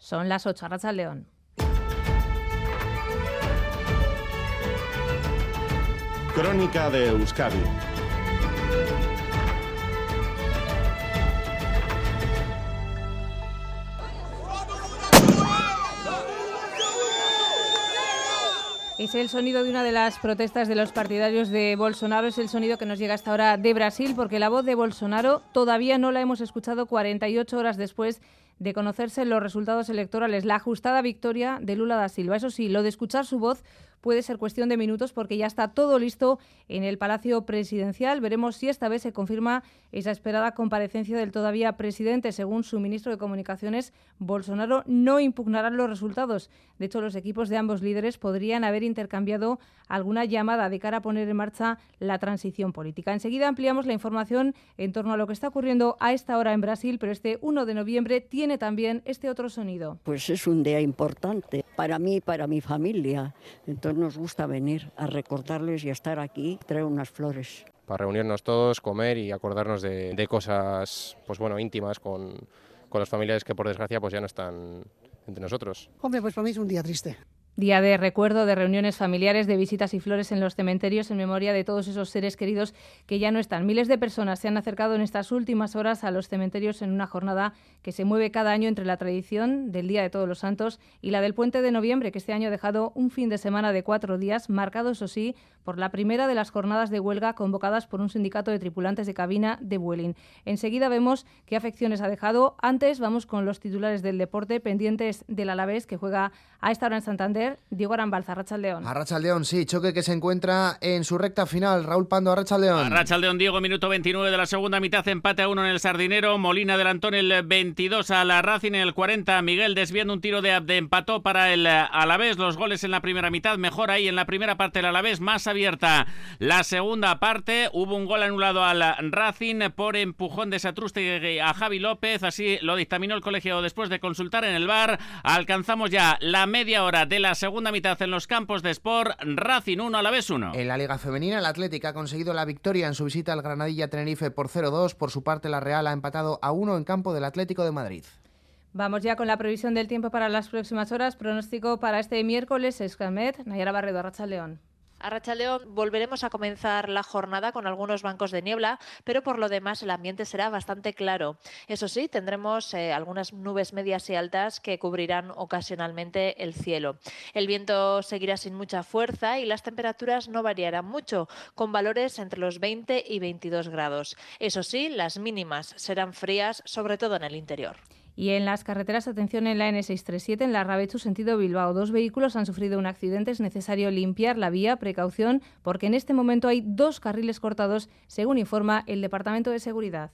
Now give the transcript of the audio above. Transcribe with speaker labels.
Speaker 1: Son las 8, Racha León.
Speaker 2: Crónica de Euskadi
Speaker 1: Es el sonido de una de las protestas de los partidarios de Bolsonaro, es el sonido que nos llega hasta ahora de Brasil, porque la voz de Bolsonaro todavía no la hemos escuchado 48 horas después de conocerse los resultados electorales, la ajustada victoria de Lula da Silva. Eso sí, lo de escuchar su voz puede ser cuestión de minutos porque ya está todo listo en el Palacio Presidencial. Veremos si esta vez se confirma esa esperada comparecencia del todavía presidente. Según su ministro de Comunicaciones, Bolsonaro no impugnará los resultados. De hecho, los equipos de ambos líderes podrían haber intercambiado alguna llamada de cara a poner en marcha la transición política. Enseguida ampliamos la información en torno a lo que está ocurriendo a esta hora en Brasil, pero este 1 de noviembre tiene también este otro sonido.
Speaker 3: Pues es un día importante para mí y para mi familia. Entonces, nos gusta venir a recordarles y a estar aquí, traer unas flores.
Speaker 4: Para reunirnos todos, comer y acordarnos de, de cosas pues bueno, íntimas con, con los familiares que por desgracia pues ya no están entre nosotros.
Speaker 5: Hombre, pues para mí es un día triste.
Speaker 1: Día de recuerdo, de reuniones familiares, de visitas y flores en los cementerios en memoria de todos esos seres queridos que ya no están. Miles de personas se han acercado en estas últimas horas a los cementerios en una jornada que se mueve cada año entre la tradición del Día de Todos los Santos y la del Puente de Noviembre, que este año ha dejado un fin de semana de cuatro días, marcado, eso sí, por la primera de las jornadas de huelga convocadas por un sindicato de tripulantes de cabina de Vueling. Enseguida vemos qué afecciones ha dejado. Antes vamos con los titulares del deporte pendientes del Alavés, que juega a esta hora en Santander Diego Arambalza, Arrachaldeón.
Speaker 6: Arrachaldeón, sí, choque que se encuentra en su recta final. Raúl Pando, Arrachaldeón.
Speaker 7: Arrachaldeón, Diego, minuto 29 de la segunda mitad, empate a uno en el Sardinero. Molina adelantó en el 22 a la Racing, en el 40 Miguel desviando un tiro de, de empató para el Alavés. Los goles en la primera mitad, mejor ahí en la primera parte el Alavés, más abierta. La segunda parte, hubo un gol anulado al Racing por empujón de Satruste a Javi López, así lo dictaminó el colegio después de consultar en el bar. Alcanzamos ya la media hora de la segunda mitad en los campos de Sport, Racing 1 a la vez 1.
Speaker 6: En la Liga Femenina, el Atlético ha conseguido la victoria en su visita al Granadilla Tenerife por 0-2. Por su parte, la Real ha empatado a 1 en campo del Atlético de Madrid.
Speaker 1: Vamos ya con la previsión del tiempo para las próximas horas. Pronóstico para este miércoles, Escamet, Nayara Barredo, Racha León.
Speaker 8: A Rachaleón volveremos a comenzar la jornada con algunos bancos de niebla, pero por lo demás el ambiente será bastante claro. Eso sí, tendremos eh, algunas nubes medias y altas que cubrirán ocasionalmente el cielo. El viento seguirá sin mucha fuerza y las temperaturas no variarán mucho, con valores entre los 20 y 22 grados. Eso sí, las mínimas serán frías, sobre todo en el interior.
Speaker 1: Y en las carreteras, atención en la N637, en la Rabechu, sentido Bilbao. Dos vehículos han sufrido un accidente. Es necesario limpiar la vía, precaución, porque en este momento hay dos carriles cortados, según informa el Departamento de Seguridad.